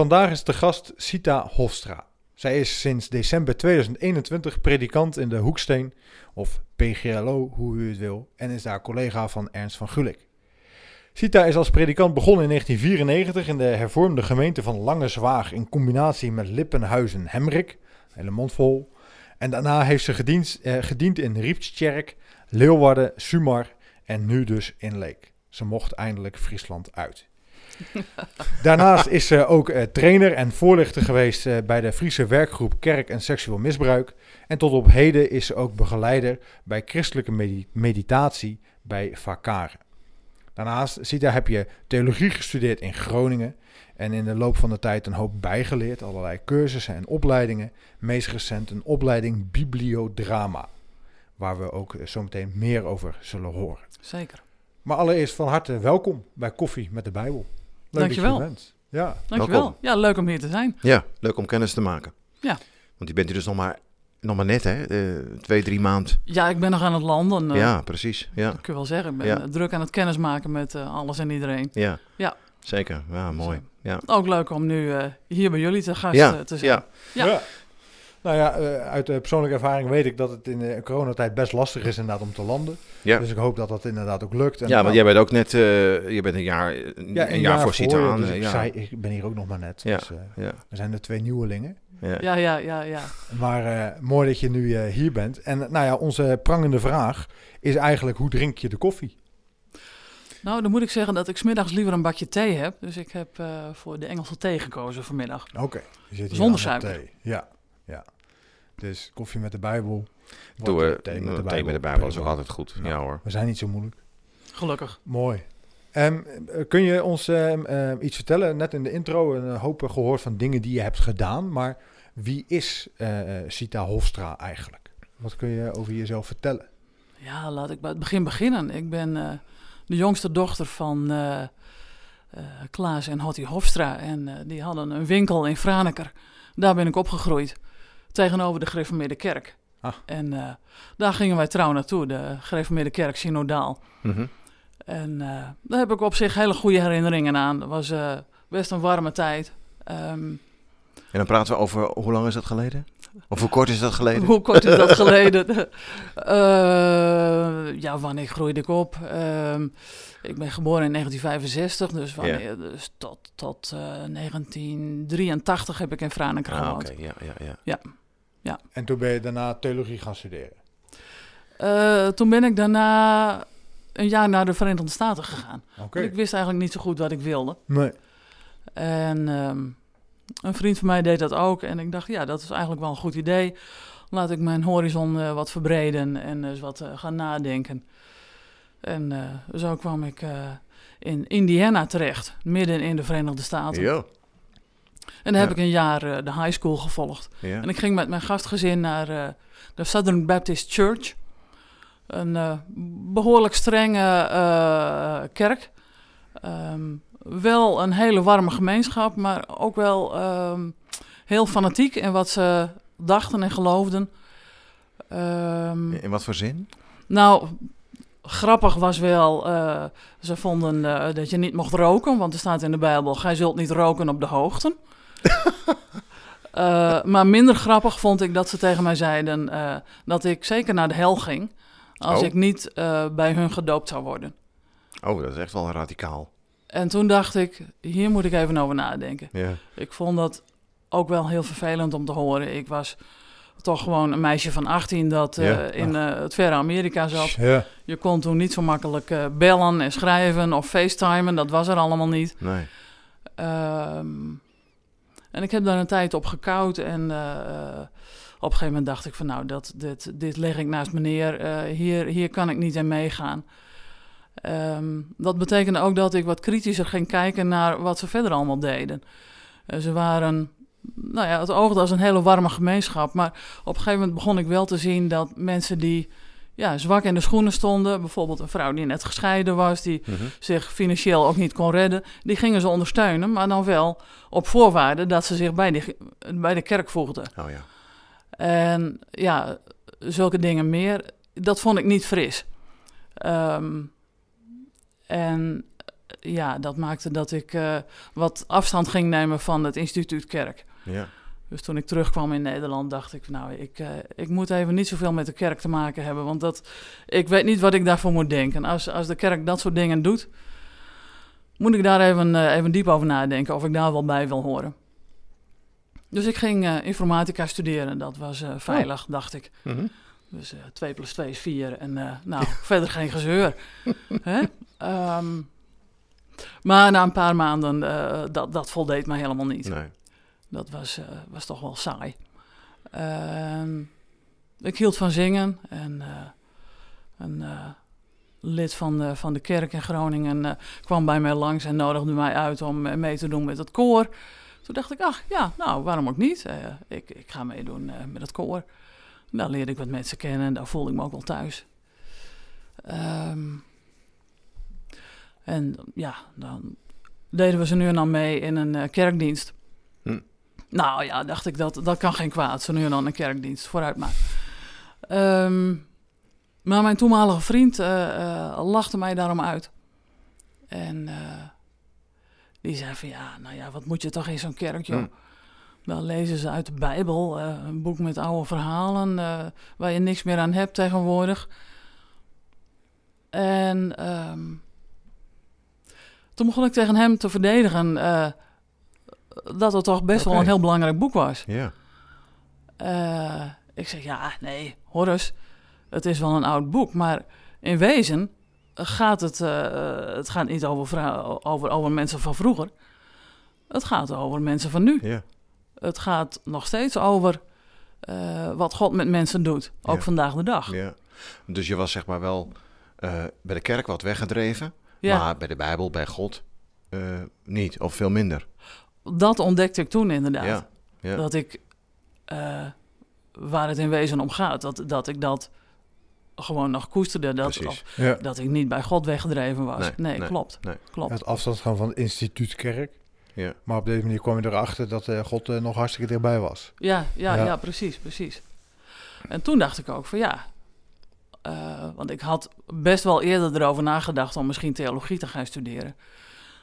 Vandaag is de gast Sita Hofstra. Zij is sinds december 2021 predikant in de Hoeksteen, of PGLO, hoe u het wil, en is daar collega van Ernst van Gulik. Sita is als predikant begonnen in 1994 in de hervormde gemeente van Lange Zwaag in combinatie met Lippenhuizen-Hemrik, hele mond vol. En daarna heeft ze gediend, eh, gediend in Riepstjerk, Leeuwarden, Sumar en nu dus in Leek. Ze mocht eindelijk Friesland uit. Daarnaast is ze ook eh, trainer en voorlichter geweest eh, bij de Friese werkgroep Kerk en Seksueel Misbruik. En tot op heden is ze ook begeleider bij christelijke medi- meditatie bij Vakaren. Daarnaast, Sita, heb je theologie gestudeerd in Groningen. En in de loop van de tijd een hoop bijgeleerd. Allerlei cursussen en opleidingen. Meest recent een opleiding Bibliodrama. Waar we ook eh, zometeen meer over zullen horen. Zeker. Maar allereerst van harte welkom bij Koffie met de Bijbel. Leuk Dankjewel. dat je bent. Ja, Dankjewel. Welkom. Ja, leuk om hier te zijn. Ja, leuk om kennis te maken. Ja. Want je bent hier dus nog maar, nog maar net, hè? Eh, twee, drie maand. Ja, ik ben nog aan het landen. eh, ja, precies. Ja, Dat kun je wel zeggen. Ik ben Ja. eh, druk aan het kennismaken met eh, alles en iedereen. ja. Ja. Zeker. Ja, mooi. Ja. Ook leuk om nu eh, hier bij jullie te gast Ja, te zijn. ja. Ja. Nou ja, eh, uit de persoonlijke ervaring weet ik dat het in de coronatijd best lastig is inderdaad om te landen. Ja. Dus ik hoop dat dat inderdaad ook lukt. En Ja, want jij bent ook net, eh, je bent een jaar, een, ja, een jaar, voor Sita je, aan. dus eh, ik, ja. zei, ik ben hier ook nog maar net. Ja. Dus, eh, ja. we zijn er twee nieuwelingen. Ja. Ja, ja, ja, ja. Maar eh, mooi dat je nu eh, hier bent. En nou ja, onze prangende vraag is eigenlijk hoe drink je de koffie? Nou, dan moet ik zeggen dat ik smiddags liever een bakje thee heb. Dus ik heb eh, voor de Engelse thee gekozen vanmiddag. Oké, je zit hier Zonder suiker. thee. Ja, ja. Dus koffie met de Bijbel. Doe we thee thee met de Bijbel, is ook altijd goed. Ja. Ja hoor. We zijn niet zo moeilijk. Gelukkig. Mooi. Ehm, eh, kun je ons ehm, ehm, iets vertellen? Net in de intro een hoop gehoord van dingen die je hebt gedaan. Maar wie is eh, eh, Sita Hofstra eigenlijk? Wat kun je over jezelf vertellen? Ja, laat ik bij het begin beginnen. Ik ben eh, de jongste dochter van eh, eh, Klaas en Hottie Hofstra. En eh, die hadden een winkel in Franeker. Daar ben ik opgegroeid. Tegenover de Gereformeerde Kerk. Ah. En eh, daar gingen wij trouw naartoe, de Gereformeerde Kerk Synodaal. Mhm. En eh, daar heb ik op zich hele goede herinneringen aan. Dat was eh, best een warme tijd. Ehm, En dan praten we over, hoe lang is dat geleden? Of hoe kort is dat geleden? Hoe kort is dat geleden? Ja, wanneer groeide ik op? Ehm, ik ben geboren in 1965, dus, wanneer, dus tot, tot eh, 1983 heb ik in Franeker Ah, gewoond. oké. Ja, ja, ja. En toen ben je daarna theologie gaan studeren. Eh, toen ben ik daarna een jaar naar de Verenigde Staten gegaan. Ik wist eigenlijk niet zo goed wat ik wilde. Nee. En ehm, een vriend van mij deed dat ook. En ik dacht, ja, dat is eigenlijk wel een goed idee. Laat ik mijn horizon eh, wat verbreden en eens wat eh, gaan nadenken. En zo kwam ik in Indiana terecht, midden in de Verenigde Staten. Ja. En daar heb ik een jaar eh, de high school gevolgd. En ik ging met mijn gastgezin naar eh, de Southern Baptist Church. Een eh, behoorlijk strenge kerk. Ehm, wel een hele warme gemeenschap, maar ook wel ehm, heel fanatiek in wat ze dachten en geloofden. Ehm, In wat voor zin? nou, grappig was wel, eh, ze vonden dat je niet mocht roken, want er staat in de Bijbel, gij zult niet roken op de hoogten. Eh, maar minder grappig vond ik dat ze tegen mij zeiden eh, dat ik zeker naar de hel ging als Oh. ik niet eh, bij hun gedoopt zou worden. Oh, dat is echt wel radicaal. En toen dacht ik, hier moet ik even over nadenken. Ja. Ik vond dat ook wel heel vervelend om te horen. Ik was toch gewoon een meisje van 18 dat in het verre Amerika zat. Ja. Je kon toen niet zo makkelijk bellen en schrijven of facetimen. Dat was er allemaal niet. Nee. Ehm, en ik heb daar een tijd op gekoud. En eh, op een gegeven moment dacht ik van nou, dat, dit, dit leg ik naast me neer. Eh, hier, hier kan ik niet in meegaan. Ehm, dat betekende ook dat ik wat kritischer ging kijken naar wat ze verder allemaal deden. Eh, ze waren, nou ja, het oogde als een hele warme gemeenschap. Maar op een gegeven moment begon ik wel te zien dat mensen die ja, zwak in de schoenen stonden, bijvoorbeeld een vrouw die net gescheiden was, die Mhm. zich financieel ook niet kon redden, die gingen ze ondersteunen, maar dan wel op voorwaarde dat ze zich bij, die, bij de kerk voegden. Oh ja. En ja, zulke dingen meer, dat vond ik niet fris. Ehm, en ja, dat maakte dat ik eh, wat afstand ging nemen van het instituut kerk. Ja. Dus toen ik terugkwam in Nederland, dacht ik, nou, ik, eh, ik moet even niet zoveel met de kerk te maken hebben. Want dat, ik weet niet wat ik daarvoor moet denken. Als, als de kerk dat soort dingen doet, moet ik daar even, eh, even diep over nadenken of ik daar wel bij wil horen. Dus ik ging eh, informatica studeren. Dat was eh, veilig, dacht ik. Mhm. Dus eh 2 plus 2 is 4. En nou, verder geen gezeur. Hè? Ehm, maar na een paar maanden, dat, dat voldeed me helemaal niet. Nee. Dat was, eh, was toch wel saai. Ehm, ik hield van zingen en eh, een eh, lid van de, van de kerk in Groningen kwam bij mij langs en nodigde mij uit om mee te doen met het koor. Toen dacht ik, ach ja, nou waarom ook niet? Ik, ik ga meedoen met het koor. Daar leerde ik wat mensen kennen en daar voelde ik me ook wel thuis. Ehm, en ja, dan deden we ze nu en dan mee in een kerkdienst. Hm. Nou ja, dacht ik, dat, dat kan geen kwaad. Zo nu en dan een kerkdienst, vooruit maar. Ehm, maar mijn toenmalige vriend eh, lachte mij daarom uit. En eh, die zei van, ja, nou ja, wat moet je toch in zo'n kerk, joh. Hm. Dan lezen ze uit de Bijbel, een boek met oude verhalen... waar je niks meer aan hebt tegenwoordig. En ehm, toen begon ik tegen hem te verdedigen... dat het toch best wel een heel belangrijk boek was. Ja. Eh, ik zeg, ja, nee, Horus, het is wel een oud boek, maar in wezen gaat het, eh, het gaat niet over, over, over mensen van vroeger. Het gaat over mensen van nu. Ja. Het gaat nog steeds over eh, wat God met mensen doet, ook Ja. vandaag de dag. ja. Dus je was zeg maar wel bij de kerk wat weggedreven, maar bij de Bijbel, bij God niet, of veel minder. Dat ontdekte ik toen inderdaad. Ja. Ja. Dat ik, eh, waar het in wezen om gaat, dat, dat ik dat gewoon nog koesterde. Dat, of Ja. dat ik niet bij God weggedreven was. Nee, Nee, nee, klopt. nee. klopt. Het afstand gaan van het instituut kerk. Ja. Maar op deze manier kwam je erachter dat eh, God eh, nog hartstikke dichtbij was. Ja, ja, Ja. ja. precies, precies. En toen dacht ik ook van ja, eh, want ik had best wel eerder erover nagedacht om misschien theologie te gaan studeren.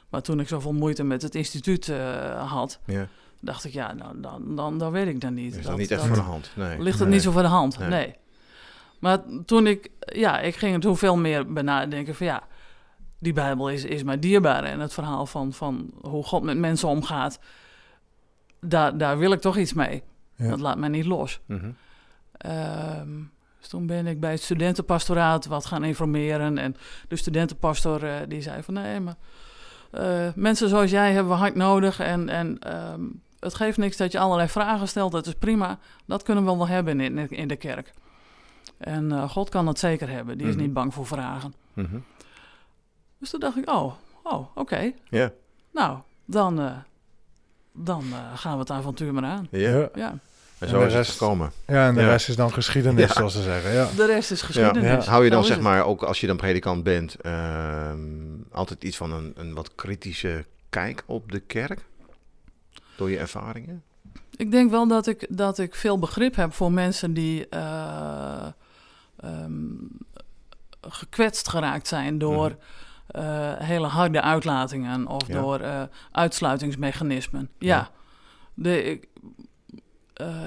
Maar toen ik zoveel moeite met het instituut eh, had, ja. dacht ik ja, nou, dan, dan, dan weet ik dat niet. Is dat, Dat- niet echt dat- voor de hand? Nee. ligt het Nee. niet zo voor de hand, Nee. nee. Maar toen ik, ja, ik ging er toen veel meer bij nadenken van ja, die Bijbel is, is mij dierbaar. En het verhaal van, van hoe God met mensen omgaat, daar, daar wil ik toch iets mee. Ja. Dat laat mij niet los. Mhm. Ehm, dus toen ben ik bij het studentenpastoraat wat gaan informeren. En de studentenpastor eh, die zei van nee, maar eh, mensen zoals jij hebben we hard nodig. En, en ehm, het geeft niks dat je allerlei vragen stelt. Dat is prima. Dat kunnen we wel hebben in, in de kerk. En eh, God kan dat zeker hebben. Die is Mhm. niet bang voor vragen. Mhm. Dus toen dacht ik, oh, oh oké. Ja. Nou, dan, eh, dan eh, gaan we het avontuur maar aan. Ja. Ja. En En zo de is het rest- gekomen. Ja, en de Ja. rest is dan geschiedenis, Ja. zoals ze zeggen. Ja. de rest is geschiedenis. Ja. Hou je dan zeg het. maar ook als je dan predikant bent ehm, altijd iets van een, een wat kritische kijk op de kerk? Door je ervaringen? Ik denk wel dat ik, dat ik veel begrip heb voor mensen die eh, ehm, gekwetst geraakt zijn door eh, hele harde uitlatingen of Ja. door eh, uitsluitingsmechanismen. Ja, Ja. De, ik,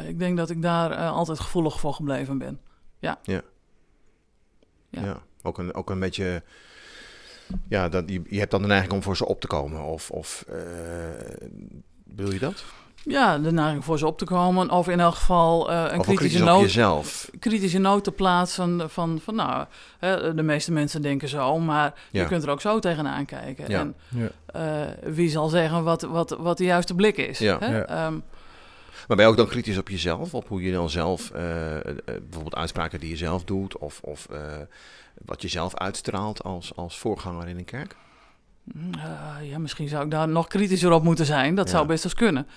ik denk dat ik daar altijd gevoelig voor gebleven ben. Ja. Ja. Ook, een, ook een beetje... Ja, dat, je, je hebt dan de neiging om voor ze op te komen. Of, of eh, wil je dat? Ja, de neiging voor ze op te komen. Of in elk geval eh, een of kritische noot. jezelf? kritische noot te plaatsen van, van nou, hè, de meeste mensen denken zo, maar Ja. je kunt er ook zo tegenaan kijken. Ja. En Ja. eh, wie zal zeggen wat, wat, wat de juiste blik is? Ja. Hè? Ja. Maar ben je ook dan kritisch op jezelf? Op hoe je dan zelf, eh, eh, bijvoorbeeld uitspraken die je zelf doet, of, of eh, wat je zelf uitstraalt als, als voorganger in een kerk? Mm, eh, ja, misschien zou ik daar nog kritischer op moeten zijn. Dat Ja. zou best eens kunnen.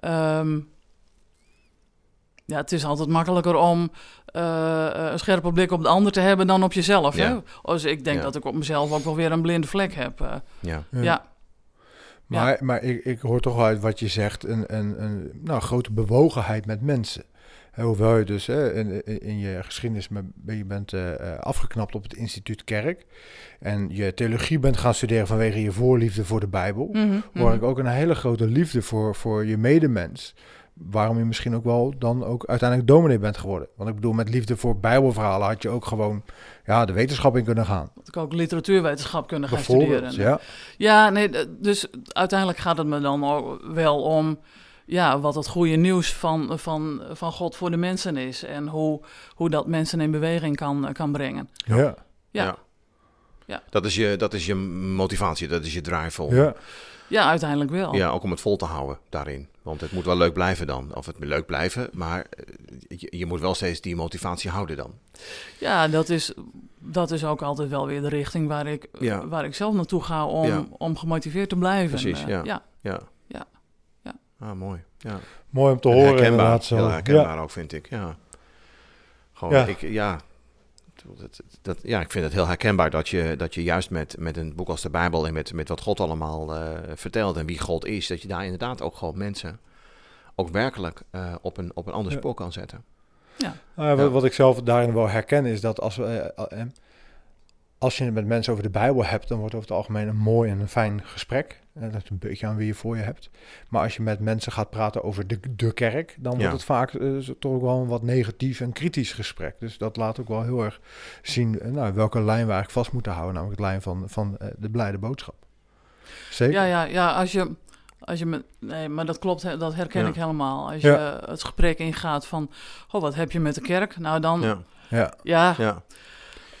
Ehm, ja, het is altijd makkelijker om eh, een scherpe blik op de ander te hebben dan op jezelf. Hè? Ja. Dus ik denk Ja. dat ik op mezelf ook wel weer een blinde vlek heb. eh. Ja. ja. Maar, maar ik, ik hoor toch wel uit wat je zegt, een, een, een nou, grote bewogenheid met mensen. Hoewel je dus hè, in, in- je geschiedenis je bent eh, eh, afgeknapt op het instituut kerk en je theologie bent gaan studeren vanwege je voorliefde voor de Bijbel, Mhm, hoor mhm. ik ook een hele grote liefde voor, voor je medemens. Waarom je misschien ook wel dan ook uiteindelijk dominee bent geworden. Want ik bedoel, met liefde voor Bijbelverhalen had je ook gewoon ja, de wetenschap in kunnen gaan. Dat ik ook literatuurwetenschap kunnen gaan studeren. ja. Ja, nee, dus uiteindelijk gaat het me dan ook wel om ja, wat het goede nieuws van, van, van God voor de mensen is. En hoe, hoe dat mensen in beweging kan, kan brengen. Ja. Ja. Ja. Ja. Dat, is je, dat is je motivatie, dat is je drive om, Ja. Ja, uiteindelijk wel. ja, ook om het vol te houden daarin. Want het moet wel leuk blijven dan. Of het moet leuk blijven, maar eh, je, je moet wel steeds die motivatie houden dan. Ja, dat is, dat is ook altijd wel weer de richting waar ik, Ja. waar ik zelf naartoe ga om, Ja. om gemotiveerd te blijven. Precies, Eh, ja. ja. Ja. Ja. Ja. Ah, mooi. Ja. Mooi om te En horen herkenbaar. inderdaad zo. Heel Ja. herkenbaar ook, vind ik. Ja. Gewoon, Ja. Ik, ja. Dat, dat, ja, ik vind het heel herkenbaar dat je, dat je juist met, met een boek als de Bijbel en met, met wat God allemaal eh, vertelt en wie God is, dat je daar inderdaad ook gewoon mensen ook werkelijk eh, op, een, op een ander Ja. spoor kan zetten. Ja. Nou, wat, Ja. wat ik zelf daarin wel herken is dat als, we, eh, als je het met mensen over de Bijbel hebt, dan wordt over het algemeen een mooi en een fijn gesprek. Eh, dat is een beetje aan wie je voor je hebt. Maar als je met mensen gaat praten over de, de kerk, dan wordt Ja. het vaak eh, toch ook wel een wat negatief en kritisch gesprek. Dus dat laat ook wel heel erg zien eh, nou, welke lijn we eigenlijk vast moeten houden, namelijk de lijn van, van de blijde boodschap. Zeker. Ja, ja, ja, als je, als je met, nee, maar dat klopt, hè, dat herken Ja. ik helemaal. Als je Ja. het gesprek ingaat van, oh, wat heb je met de kerk? Nou dan, ja, Ja, Ja. ja,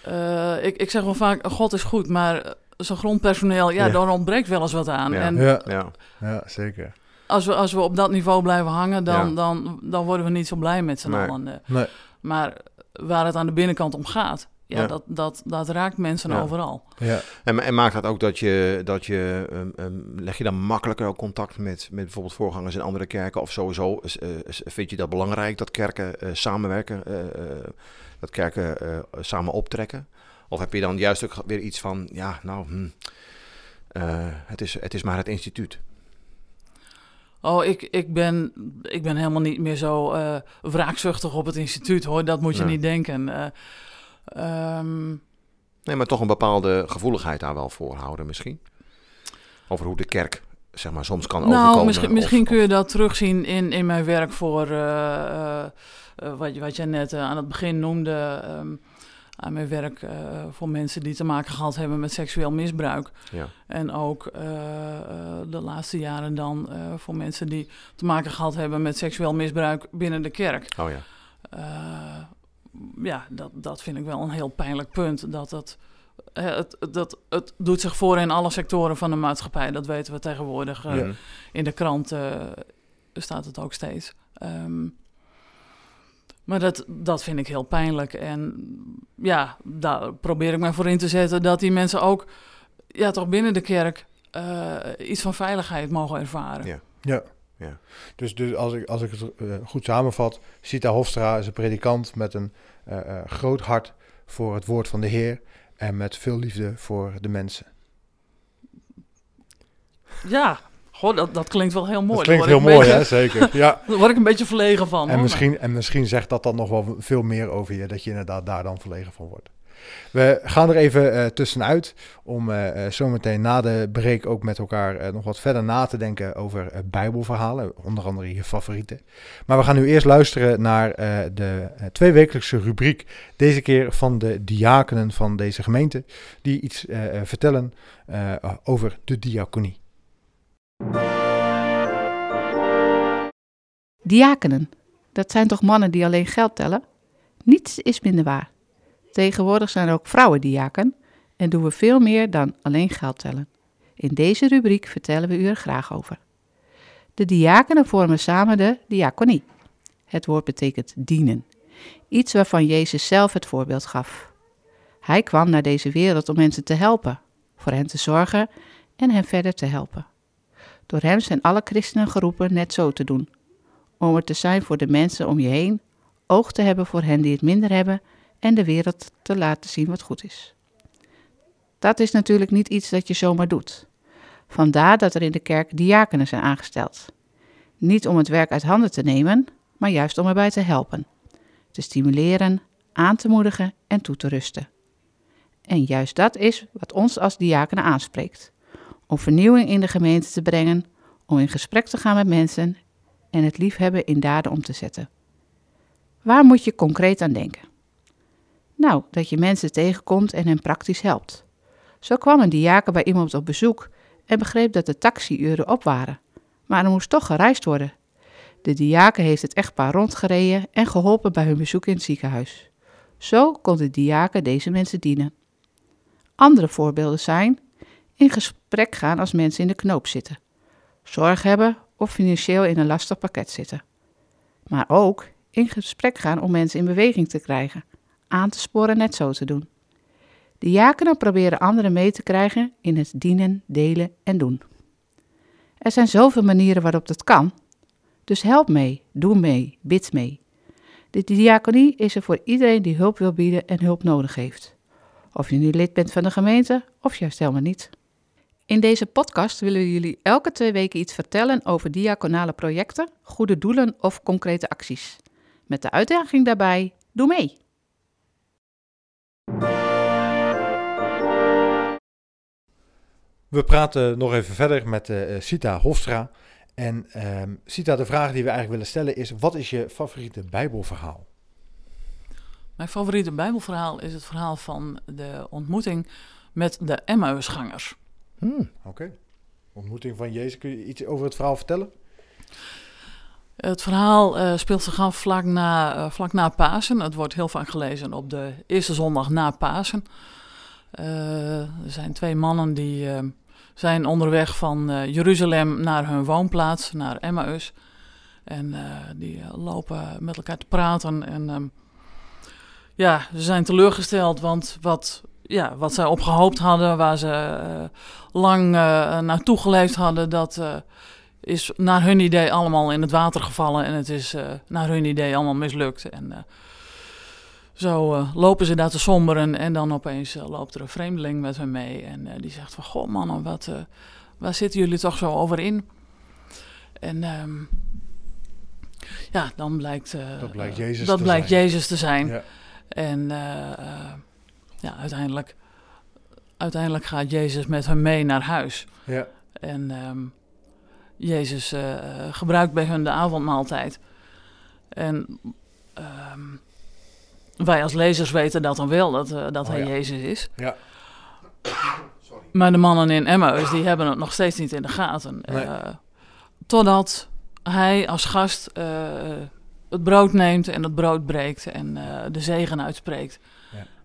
eh, ik, ik zeg wel vaak, God is goed, maar zijn grondpersoneel, ja, Ja. daar ontbreekt wel eens wat aan. Ja. En Ja, ja, ja, zeker. als we, als we op dat niveau blijven hangen, dan, Ja. dan, dan worden we niet zo blij met z'n Nee. allen. eh. Nee. Maar waar het aan de binnenkant om gaat, ja, Ja. Dat, dat, dat raakt mensen Ja. overal. Ja. En, en maakt dat ook dat je, dat je ehm, ehm, leg je dan makkelijker ook contact met, met bijvoorbeeld voorgangers in andere kerken? Of sowieso eh, vind je dat belangrijk dat kerken eh, samenwerken, eh, eh, dat kerken eh, samen optrekken? Of heb je dan juist ook weer iets van, ja, nou, hm, eh, het, is, het is maar het instituut. Oh, ik, ik, ben, ik ben helemaal niet meer zo eh wraakzuchtig op het instituut, hoor. Dat moet je Nee. niet denken. Eh, ehm, Nee, maar toch een bepaalde gevoeligheid daar wel voor houden misschien. Over hoe de kerk, zeg maar, soms kan overkomen. nou, misschien, of- misschien of- kun je dat terugzien in, in mijn werk voor eh, wat, je- wat jij net aan het begin noemde. ehm, aan mijn werk eh, voor mensen die te maken gehad hebben met seksueel misbruik. Ja. En ook eh, eh, de laatste jaren dan voor mensen die te maken gehad hebben met seksueel misbruik binnen de kerk. Oh ja. Ja, dat, dat vind ik wel een heel pijnlijk punt. Dat het, eh, het, dat, het doet zich voor in alle sectoren van de maatschappij. Dat weten we tegenwoordig. Ja. In de krant eh, staat het ook steeds. Ehm, maar dat, dat vind ik heel pijnlijk. En ja, daar probeer ik me voor in te zetten dat die mensen ook ja, toch binnen de kerk eh, iets van veiligheid mogen ervaren. Ja. Ja. Ja. Dus, dus als, ik, als ik het eh, goed samenvat, Sita Hofstra is een predikant met een eh, eh, groot hart voor het woord van de Heer en met veel liefde voor de mensen. Ja, goh, dat, dat klinkt wel heel mooi. dat klinkt heel mooi, hè? Zeker. Ja. Daar word ik een beetje verlegen van. En hoor. misschien, en misschien zegt dat dan nog wel veel meer over je, dat je inderdaad daar dan verlegen van wordt. We gaan er even eh, tussenuit om eh, zometeen na de break ook met elkaar nog wat verder na te denken over Bijbelverhalen, onder andere je favorieten. Maar we gaan nu eerst luisteren naar de tweewekelijkse rubriek, deze keer van de diakenen van deze gemeente, die iets vertellen over de diaconie. Diakenen, dat zijn toch mannen die alleen geld tellen? Niets is minder waar. Tegenwoordig zijn er ook vrouwen diaken en doen we veel meer dan alleen geld tellen. In deze rubriek vertellen we u er graag over. De diakenen vormen samen de diaconie. Het woord betekent dienen. Iets waarvan Jezus zelf het voorbeeld gaf. Hij kwam naar deze wereld om mensen te helpen, voor hen te zorgen en hen verder te helpen. Door hem zijn alle christenen geroepen net zo te doen. Om er te zijn voor de mensen om je heen, oog te hebben voor hen die het minder hebben en de wereld te laten zien wat goed is. Dat is natuurlijk niet iets dat je zomaar doet. Vandaar dat er in de kerk diakenen zijn aangesteld. Niet om het werk uit handen te nemen, maar juist om erbij te helpen. Te stimuleren, aan te moedigen en toe te rusten. En juist dat is wat ons als diakenen aanspreekt. Om vernieuwing in de gemeente te brengen, om in gesprek te gaan met mensen en het liefhebben in daden om te zetten. Waar moet je concreet aan denken? Nou, dat je mensen tegenkomt en hen praktisch helpt. Zo kwam een diaken bij iemand op bezoek en begreep dat de taxiuren op waren. Maar er moest toch gereisd worden. De diaken heeft het echtpaar rondgereden en geholpen bij hun bezoek in het ziekenhuis. Zo kon de diaken deze mensen dienen. Andere voorbeelden zijn in gesprek gaan als mensen in de knoop zitten, zorg hebben of financieel in een lastig pakket zitten. Maar ook in gesprek gaan om mensen in beweging te krijgen, aan te sporen net zo te doen. De diakenen proberen anderen mee te krijgen in het dienen, delen en doen. Er zijn zoveel manieren waarop dat kan, dus help mee, doe mee, bid mee. De diaconie is er voor iedereen die hulp wil bieden en hulp nodig heeft. Of je nu lid bent van de gemeente of juist helemaal niet. In deze podcast willen we jullie elke twee weken iets vertellen over diaconale projecten, goede doelen of concrete acties. Met de uitdaging daarbij: doe mee! We praten nog even verder met uh, Sita Hofstra. En um, Sita, de vraag die we eigenlijk willen stellen is: wat is je favoriete Bijbelverhaal? Mijn favoriete Bijbelverhaal is het verhaal van de ontmoeting met de Emmausgangers. Hmm, Oké. Ontmoeting van Jezus. Kun je iets over het verhaal vertellen? Het verhaal uh, speelt zich af vlak na, uh, vlak na Pasen. Het wordt heel vaak gelezen op de eerste zondag na Pasen. Uh, er zijn twee mannen die zijn onderweg van Jeruzalem naar hun woonplaats, naar Emmaus. En die lopen met elkaar te praten. En um, ja, ze zijn teleurgesteld, want wat, ja, wat zij opgehoopt hadden, waar ze lang naartoe geleefd hadden, dat is naar hun idee allemaal in het water gevallen en het is naar hun idee allemaal mislukt. En zo uh, lopen ze daar te somberen en dan opeens loopt er een vreemdeling met hen mee en die zegt van, goh mannen, wat, waar zitten jullie toch zo over in? En um, ja, dan blijkt, dat blijkt, Jezus, dat te blijkt zijn. Jezus te zijn. Ja. En ja, uiteindelijk, uiteindelijk gaat Jezus met hem mee naar huis. Ja. En um, Jezus uh, gebruikt bij hun de avondmaaltijd. En um, wij als lezers weten dat dan wel, dat, uh, dat Oh, hij ja. Jezus is. Ja. Maar de mannen in Emmaus, die hebben het nog steeds niet in de gaten. Nee. Uh, totdat hij als gast het brood neemt en het brood breekt en de zegen uitspreekt.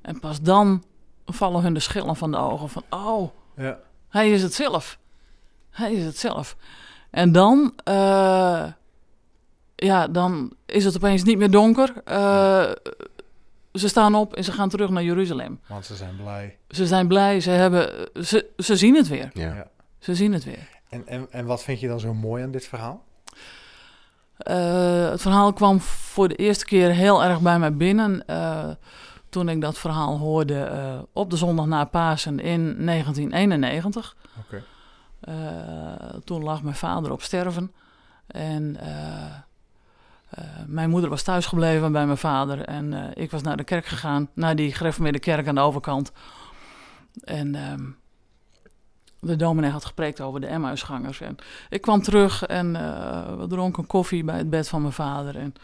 En pas dan vallen hun de schillen van de ogen van, oh, Ja. hij is het zelf. Hij is het zelf. En dan, uh, ja, dan is het opeens niet meer donker. Uh, ze staan op en ze gaan terug naar Jeruzalem. Want ze zijn blij. Ze zijn blij, ze, hebben, ze, ze zien het weer. Ja. Ja. Ze zien het weer. En, en, en wat vind je dan zo mooi aan dit verhaal? Uh, het verhaal kwam voor de eerste keer heel erg bij mij binnen. Uh, toen ik dat verhaal hoorde uh, op de zondag na Pasen in 1991. Oké. Uh, toen lag mijn vader op sterven. En uh, mijn moeder was thuisgebleven bij mijn vader. En ik was naar de kerk gegaan, naar die gereformeerde kerk aan de overkant. En um, de dominee had gepreekt over de Emmausgangers. En ik kwam terug en we dronken koffie bij het bed van mijn vader. En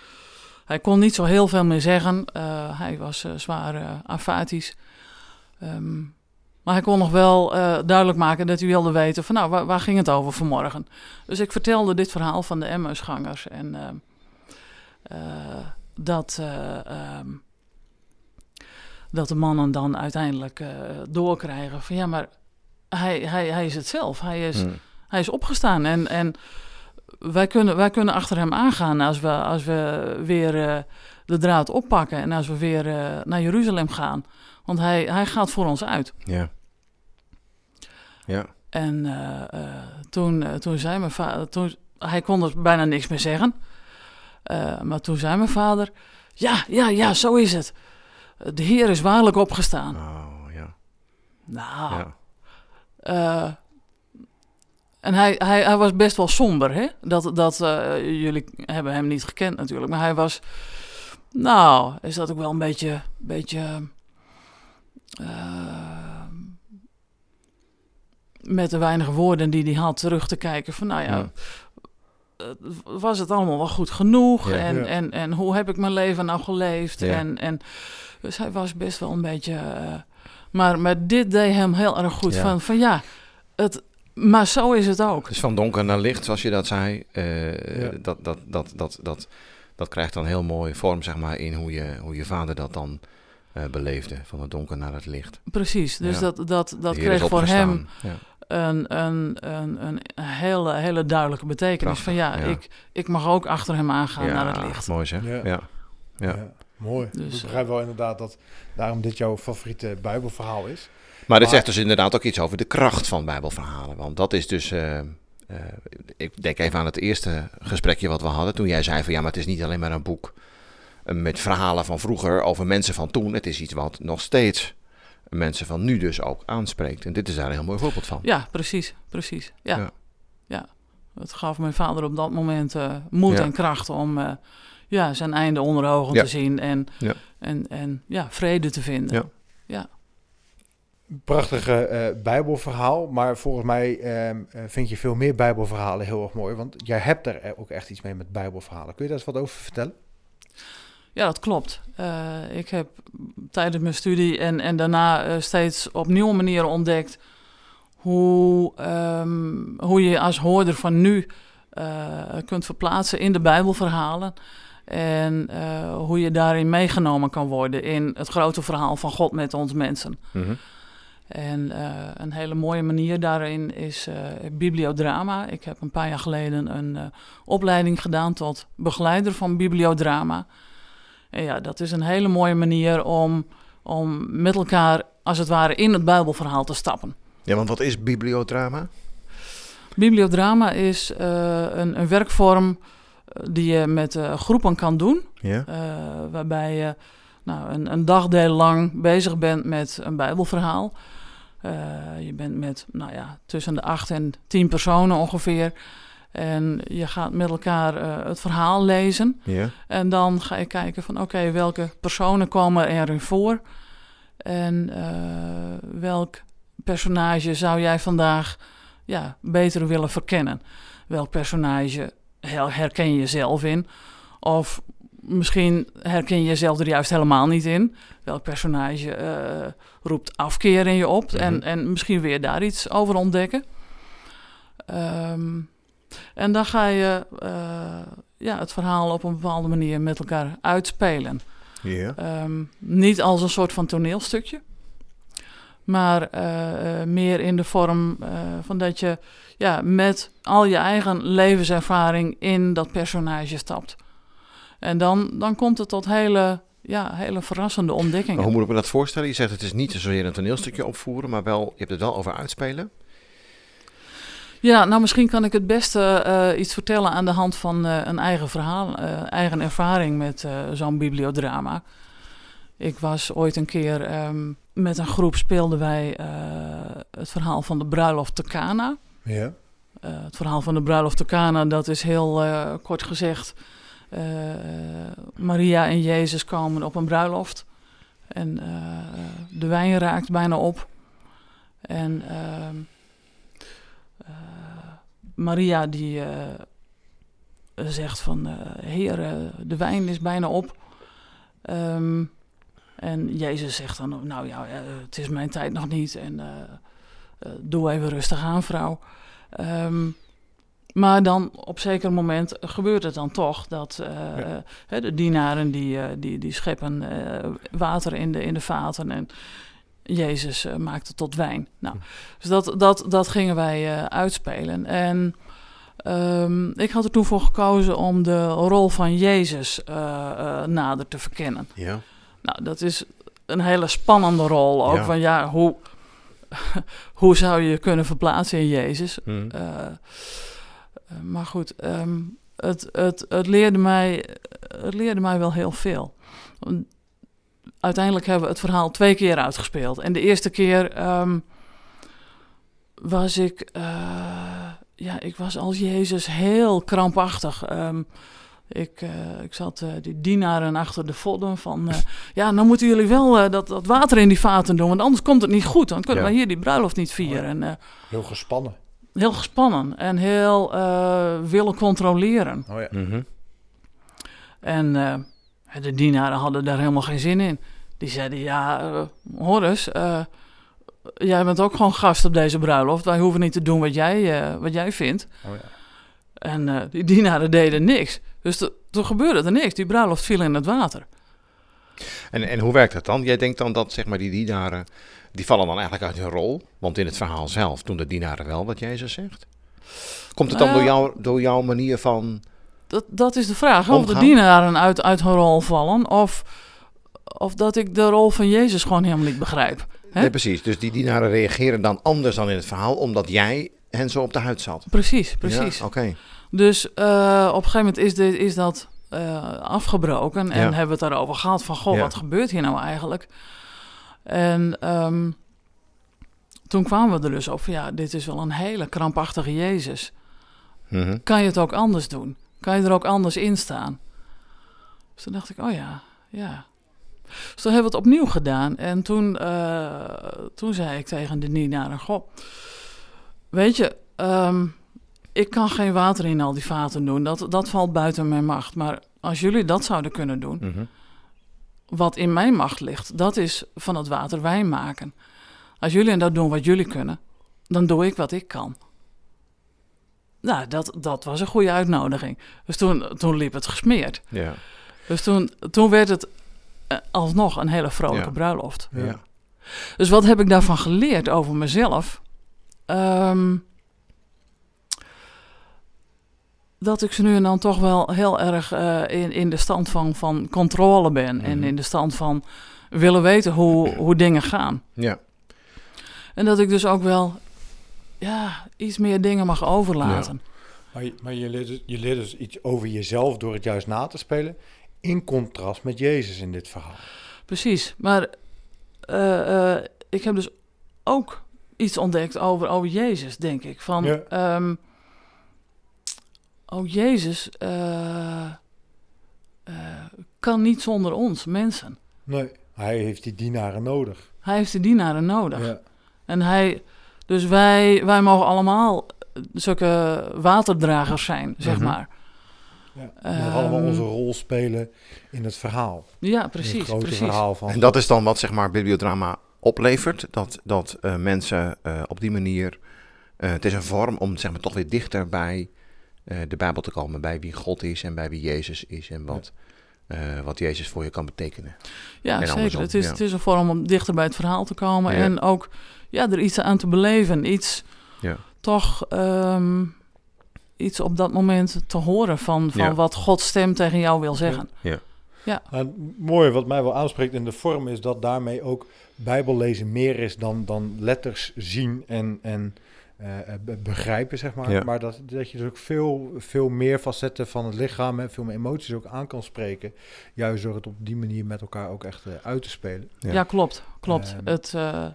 hij kon niet zo heel veel meer zeggen. hij was zwaar afatisch. Um, maar hij kon nog wel uh, duidelijk maken dat hij wilde weten van nou, waar, waar, ging het over vanmorgen. Dus ik vertelde dit verhaal van de Emmausgangers en uh, uh, dat, um, dat de mannen dan uiteindelijk doorkrijgen van ja, maar hij, hij, hij is het zelf. Hij is, hmm. hij is opgestaan en, en wij, kunnen, wij kunnen achter hem aangaan als we, als we weer eh, de draad oppakken en als we weer eh, naar Jeruzalem gaan. Want hij, hij gaat voor ons uit. Ja. Ja. En eh, toen, toen zei mijn vader, toen, hij kon er bijna niks meer zeggen. Maar toen zei mijn vader, ja, ja, ja, zo is het. De Heer is waarlijk opgestaan. Oh, ja. Nou, ja. En hij, hij, hij was best wel somber, hè? Dat, dat, eh, jullie hebben hem niet gekend natuurlijk, maar hij was... Nou, is dat ook wel een beetje... beetje eh, met de weinige woorden die hij had terug te kijken van... Nou ja, Ja. eh, was het allemaal wel goed genoeg? Ja. en, Ja. En, en hoe heb ik mijn leven nou geleefd? Ja. En, en, dus hij was best wel een beetje... maar, maar dit deed hem heel erg goed. Ja. Van, van ja, het, maar zo is het ook. Dus van donker naar licht, zoals je dat zei, eh, Ja. dat, dat, dat, dat, dat, dat krijgt dan heel mooi vorm, zeg maar, in hoe je, hoe je vader dat dan eh, beleefde. Van het donker naar het licht. Precies, dus Ja. dat, dat, dat kreeg voor hem. Ja. een, een, een, een hele, hele duidelijke betekenis. Prachtig, van ja, ja. Ik, ik mag ook achter hem aangaan ja, naar het licht. mooi zeg. Ja. Ja. Ja. Ja. mooi. Dus, ik begrijp wel inderdaad dat daarom dit jouw favoriete Bijbelverhaal is. Maar Maar- zegt dus inderdaad ook iets over de kracht van Bijbelverhalen. Want dat is dus. eh, eh, ik denk even aan het eerste gesprekje wat we hadden. Toen jij zei van ja, maar het is niet alleen maar een boek eh, met verhalen van vroeger over mensen van toen. Het is iets wat nog steeds mensen van nu dus ook aanspreekt. En dit is daar een heel mooi voorbeeld van. Ja, precies, precies. Ja. Ja. Ja. Het gaf mijn vader op dat moment moed Ja. en kracht om ja, zijn einde onder ogen Ja. te zien en, en, en ja, vrede te vinden. Ja. Prachtige eh, Bijbelverhaal, maar volgens mij ehm, eh, vind je veel meer Bijbelverhalen heel erg mooi. Want jij hebt er ook echt iets mee met Bijbelverhalen. Kun je daar eens wat over vertellen? Ja, dat klopt. Eh, ik heb tijdens mijn studie en, en daarna eh, steeds op nieuwe manieren ontdekt hoe, ehm, hoe je als hoorder van nu eh, kunt verplaatsen in de Bijbelverhalen. En eh, hoe je daarin meegenomen kan worden in het grote verhaal van God met ons mensen. Mhm. En eh, een hele mooie manier daarin is eh, bibliodrama. Ik heb een paar jaar geleden een eh, opleiding gedaan tot begeleider van bibliodrama. En ja, dat is een hele mooie manier om, om met elkaar, als het ware, in het Bijbelverhaal te stappen. Ja, want wat is bibliodrama? Bibliodrama is een, een werkvorm die je met groepen kan doen. Ja. Waarbij je nou, een, een dagdeel lang bezig bent met een Bijbelverhaal. Eh, je bent met nou ja, tussen de acht en tien personen ongeveer. En je gaat met elkaar eh, het verhaal lezen. Ja. En dan ga je kijken van oké, welke personen komen erin voor? En eh, welk personage zou jij vandaag ja, beter willen verkennen? Welk personage her- herken je jezelf in? Of misschien herken je jezelf er juist helemaal niet in. Welk personage eh, roept afkeer in je op? en, Mhm. en misschien weer daar iets over ontdekken. Ehm, en dan ga je eh, ja, het verhaal op een bepaalde manier met elkaar uitspelen. Ehm, niet als een soort van toneelstukje, maar eh, meer in de vorm van dat je ja, met al je eigen levenservaring in dat personage stapt. En dan, dan komt het tot hele, ja, hele verrassende Maar ontdekkingen. hoe moet ik me dat voorstellen? Je zegt het is niet zozeer een toneelstukje opvoeren, maar wel, je hebt het wel over uitspelen. Ja, nou misschien kan ik het beste eh, iets vertellen aan de hand van eh, een eigen verhaal, eh, eigen ervaring met eh, zo'n bibliodrama. Ik was ooit een keer ehm, met een groep speelden wij eh, het verhaal van de bruiloft te Cana. Ja. Eh, het verhaal van de bruiloft te Cana, dat is heel eh, kort gezegd. Eh, Maria en Jezus komen op een bruiloft. En eh, de wijn raakt bijna op. En ehm, eh, Maria die zegt van... Heer, de wijn is bijna op. Ehm, en Jezus zegt dan... Nou ja, het is mijn tijd nog niet. En doe even rustig aan, vrouw. Ehm, maar dan op zeker moment gebeurt het dan toch dat eh, Ja. hè, de dienaren die, eh, die, die scheppen eh, water in de, in de vaten en Jezus maakt het tot wijn. Nou, dus dat, dat, dat gingen wij uitspelen. En Ehm, ik had er toen voor gekozen om de rol van Jezus nader te verkennen. Ja. Nou, dat is een hele spannende rol. Ook Ja. van ja, hoe, hoe zou je je kunnen verplaatsen in Jezus? Mhm. Eh, maar goed, ehm, het, het, het, leerde mij, het leerde mij wel heel veel. Uiteindelijk hebben we het verhaal twee keer uitgespeeld. En de eerste keer ehm, was ik, eh, ja, ik was als Jezus heel krampachtig. Ehm, ik, eh, ik zat die dienaren achter de vodden van... ja, dan moeten jullie wel dat, dat water in die vaten doen... want anders komt het niet goed. Dan kunnen Ja. we hier die bruiloft niet vieren. En, eh, Heel gespannen. Heel gespannen en heel eh, willen controleren. Oh ja. Mhm. En eh, de dienaren hadden daar helemaal geen zin in. Die zeiden, ja, eh eh, jij bent ook gewoon gast op deze bruiloft. Wij hoeven niet te doen wat jij, eh, wat jij vindt. Oh ja. En eh, die dienaren deden niks. Dus to- toen gebeurde er niks. Die bruiloft viel in het water. En, en hoe werkt dat dan? Jij denkt dan dat zeg maar, die dienaren, die vallen dan eigenlijk uit hun rol. Want in het verhaal zelf doen de dienaren wel wat Jezus zegt. Komt het dan door, jou, door jouw manier van... Dat, dat is de vraag. Of de dienaren uit, uit hun rol vallen. Of, of dat ik de rol van Jezus gewoon helemaal niet begrijp. Hè? Nee, precies. Dus die dienaren reageren dan anders dan in het verhaal, omdat jij hen zo op de huid zat. Precies, precies. Ja, Oké. Dus eh, op een gegeven moment is, dit, is dat eh, afgebroken. En Ja. hebben we het daarover gehad van... Goh, Ja. wat gebeurt hier nou eigenlijk? En ehm, toen kwamen we er dus op van... Ja, dit is wel een hele krampachtige Jezus. Mhm. Kan je het ook anders doen? Kan je er ook anders in staan? Dus toen dacht ik, oh ja, ja. Dus toen hebben we het opnieuw gedaan. En toen, eh, toen zei ik tegen de dienaren... Goh, weet je... ehm, ik kan geen water in al die vaten doen. Dat, dat valt buiten mijn macht. Maar als jullie dat zouden kunnen doen... Mhm. Wat in mijn macht ligt... dat is van het water wijn maken. Als jullie dat doen wat jullie kunnen... dan doe ik wat ik kan. Nou, dat, dat was een goede uitnodiging. Dus toen, toen liep het gesmeerd. Ja. Dus toen, toen werd het eh, alsnog een hele vrolijke Ja. bruiloft. Ja. Ja. Dus wat heb ik daarvan geleerd over mezelf? Ehm, dat ik ze nu en dan toch wel heel erg eh, in, in de stand van, van controle ben. En Mhm. in de stand van willen weten hoe, hoe dingen gaan. Ja. En dat ik dus ook wel ja, iets meer dingen mag overlaten. Maar, je, maar je, leert, dus- je leert dus iets over jezelf door het juist na te spelen. In contrast met Jezus in dit verhaal. Precies. Maar eh, eh, ik heb dus ook iets ontdekt over, over Jezus, denk ik. Van, Ja. ehm, oh, Jezus eh, eh, kan niet zonder ons, mensen. Nee, hij heeft die dienaren nodig. Hij heeft de dienaren nodig. Ja. En hij, dus wij, wij mogen allemaal zulke waterdragers zijn, zeg Mhm. maar. Ja. We mogen allemaal Ehm, onze rol spelen in het verhaal. Ja, in het precies. grote precies. verhaal van... En dat is dan wat zeg maar bibliodrama oplevert. Dat, dat eh, mensen eh, op die manier... eh, het is een vorm om zeg maar, toch weer dichter bij eh, de Bijbel te komen. Bij wie God is en bij wie Jezus is. En wat, eh, wat Jezus voor je kan betekenen. Ja, En zeker. andersom, Het is, ja. het is een vorm om dichter bij het verhaal te komen. Ja. En ook ja, er iets aan te beleven. Iets Ja. toch ehm, iets op dat moment te horen van, van Ja. wat Gods stem tegen jou wil zeggen. Nou, het mooie wat mij wel aanspreekt in de vorm is dat daarmee ook Bijbellezen meer is dan, dan letters zien en, en eh, be- begrijpen, zeg maar. Ja. Maar dat, dat je dus ook veel, veel meer facetten van het lichaam en veel meer emoties ook aan kan spreken. Juist door het op die manier met elkaar ook echt eh, uit te spelen. Ja. Ja, klopt. klopt. Ehm. het, eh,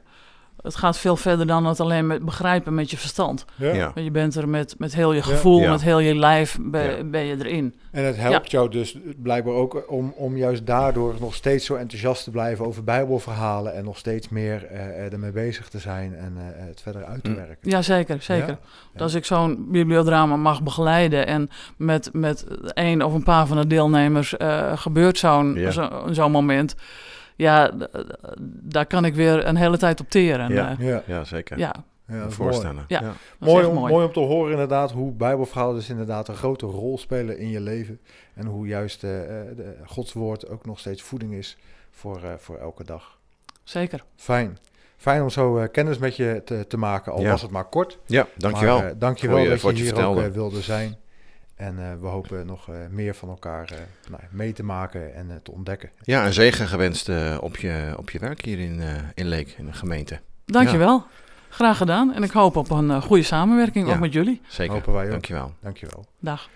het gaat veel verder dan het alleen met begrijpen met je verstand. Ja. Want je bent er met, met heel je gevoel, Ja. met heel je lijf, ben, Ja. ben je erin. En het helpt jou dus blijkbaar ook om, om juist daardoor nog steeds zo enthousiast te blijven over Bijbelverhalen en nog steeds meer eh, eh, ermee bezig te zijn en eh, het verder uit te Mm. werken. Ja, zeker, zeker. Ja? Als ik zo'n bibliodrama mag begeleiden en met, met één of een paar van de deelnemers eh, gebeurt zo'n Ja. zo, zo'n moment, ja, daar kan ik weer een hele tijd op teren. Ja. Ja, Ja, Ja, zeker. ja ja, Voorstellen. Ja. mooi. is Mooi om, mooi. mooi om te horen inderdaad hoe Bijbelverhalen dus inderdaad een grote rol spelen in je leven. En hoe juist eh, eh, de, Gods woord ook nog steeds voeding is voor, eh, voor elke dag. Zeker. Fijn. Fijn om zo eh, kennis met je te, te maken, al Ja. was het maar kort. Ja, dankjewel. Maar, eh, dankjewel dat je hier ook vertelde. eh, wilde zijn. En eh, we hopen nog eh, meer van elkaar eh, nou, mee te maken en te ontdekken. ja, en zegen gewenst eh, op, je, op je werk hier in, eh, in Leek, in de gemeente. Dankjewel. Graag gedaan. En ik hoop op een goede samenwerking, Ja. ook met jullie. Zeker. Hopen wij ook. Dankjewel. Dankjewel. Dag.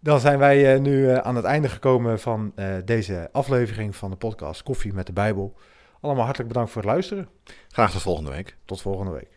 Dan zijn wij eh, nu eh, aan het einde gekomen van eh, deze aflevering van de podcast Koffie met de Bijbel. Allemaal hartelijk bedankt voor het luisteren. Graag tot volgende week. Tot volgende week.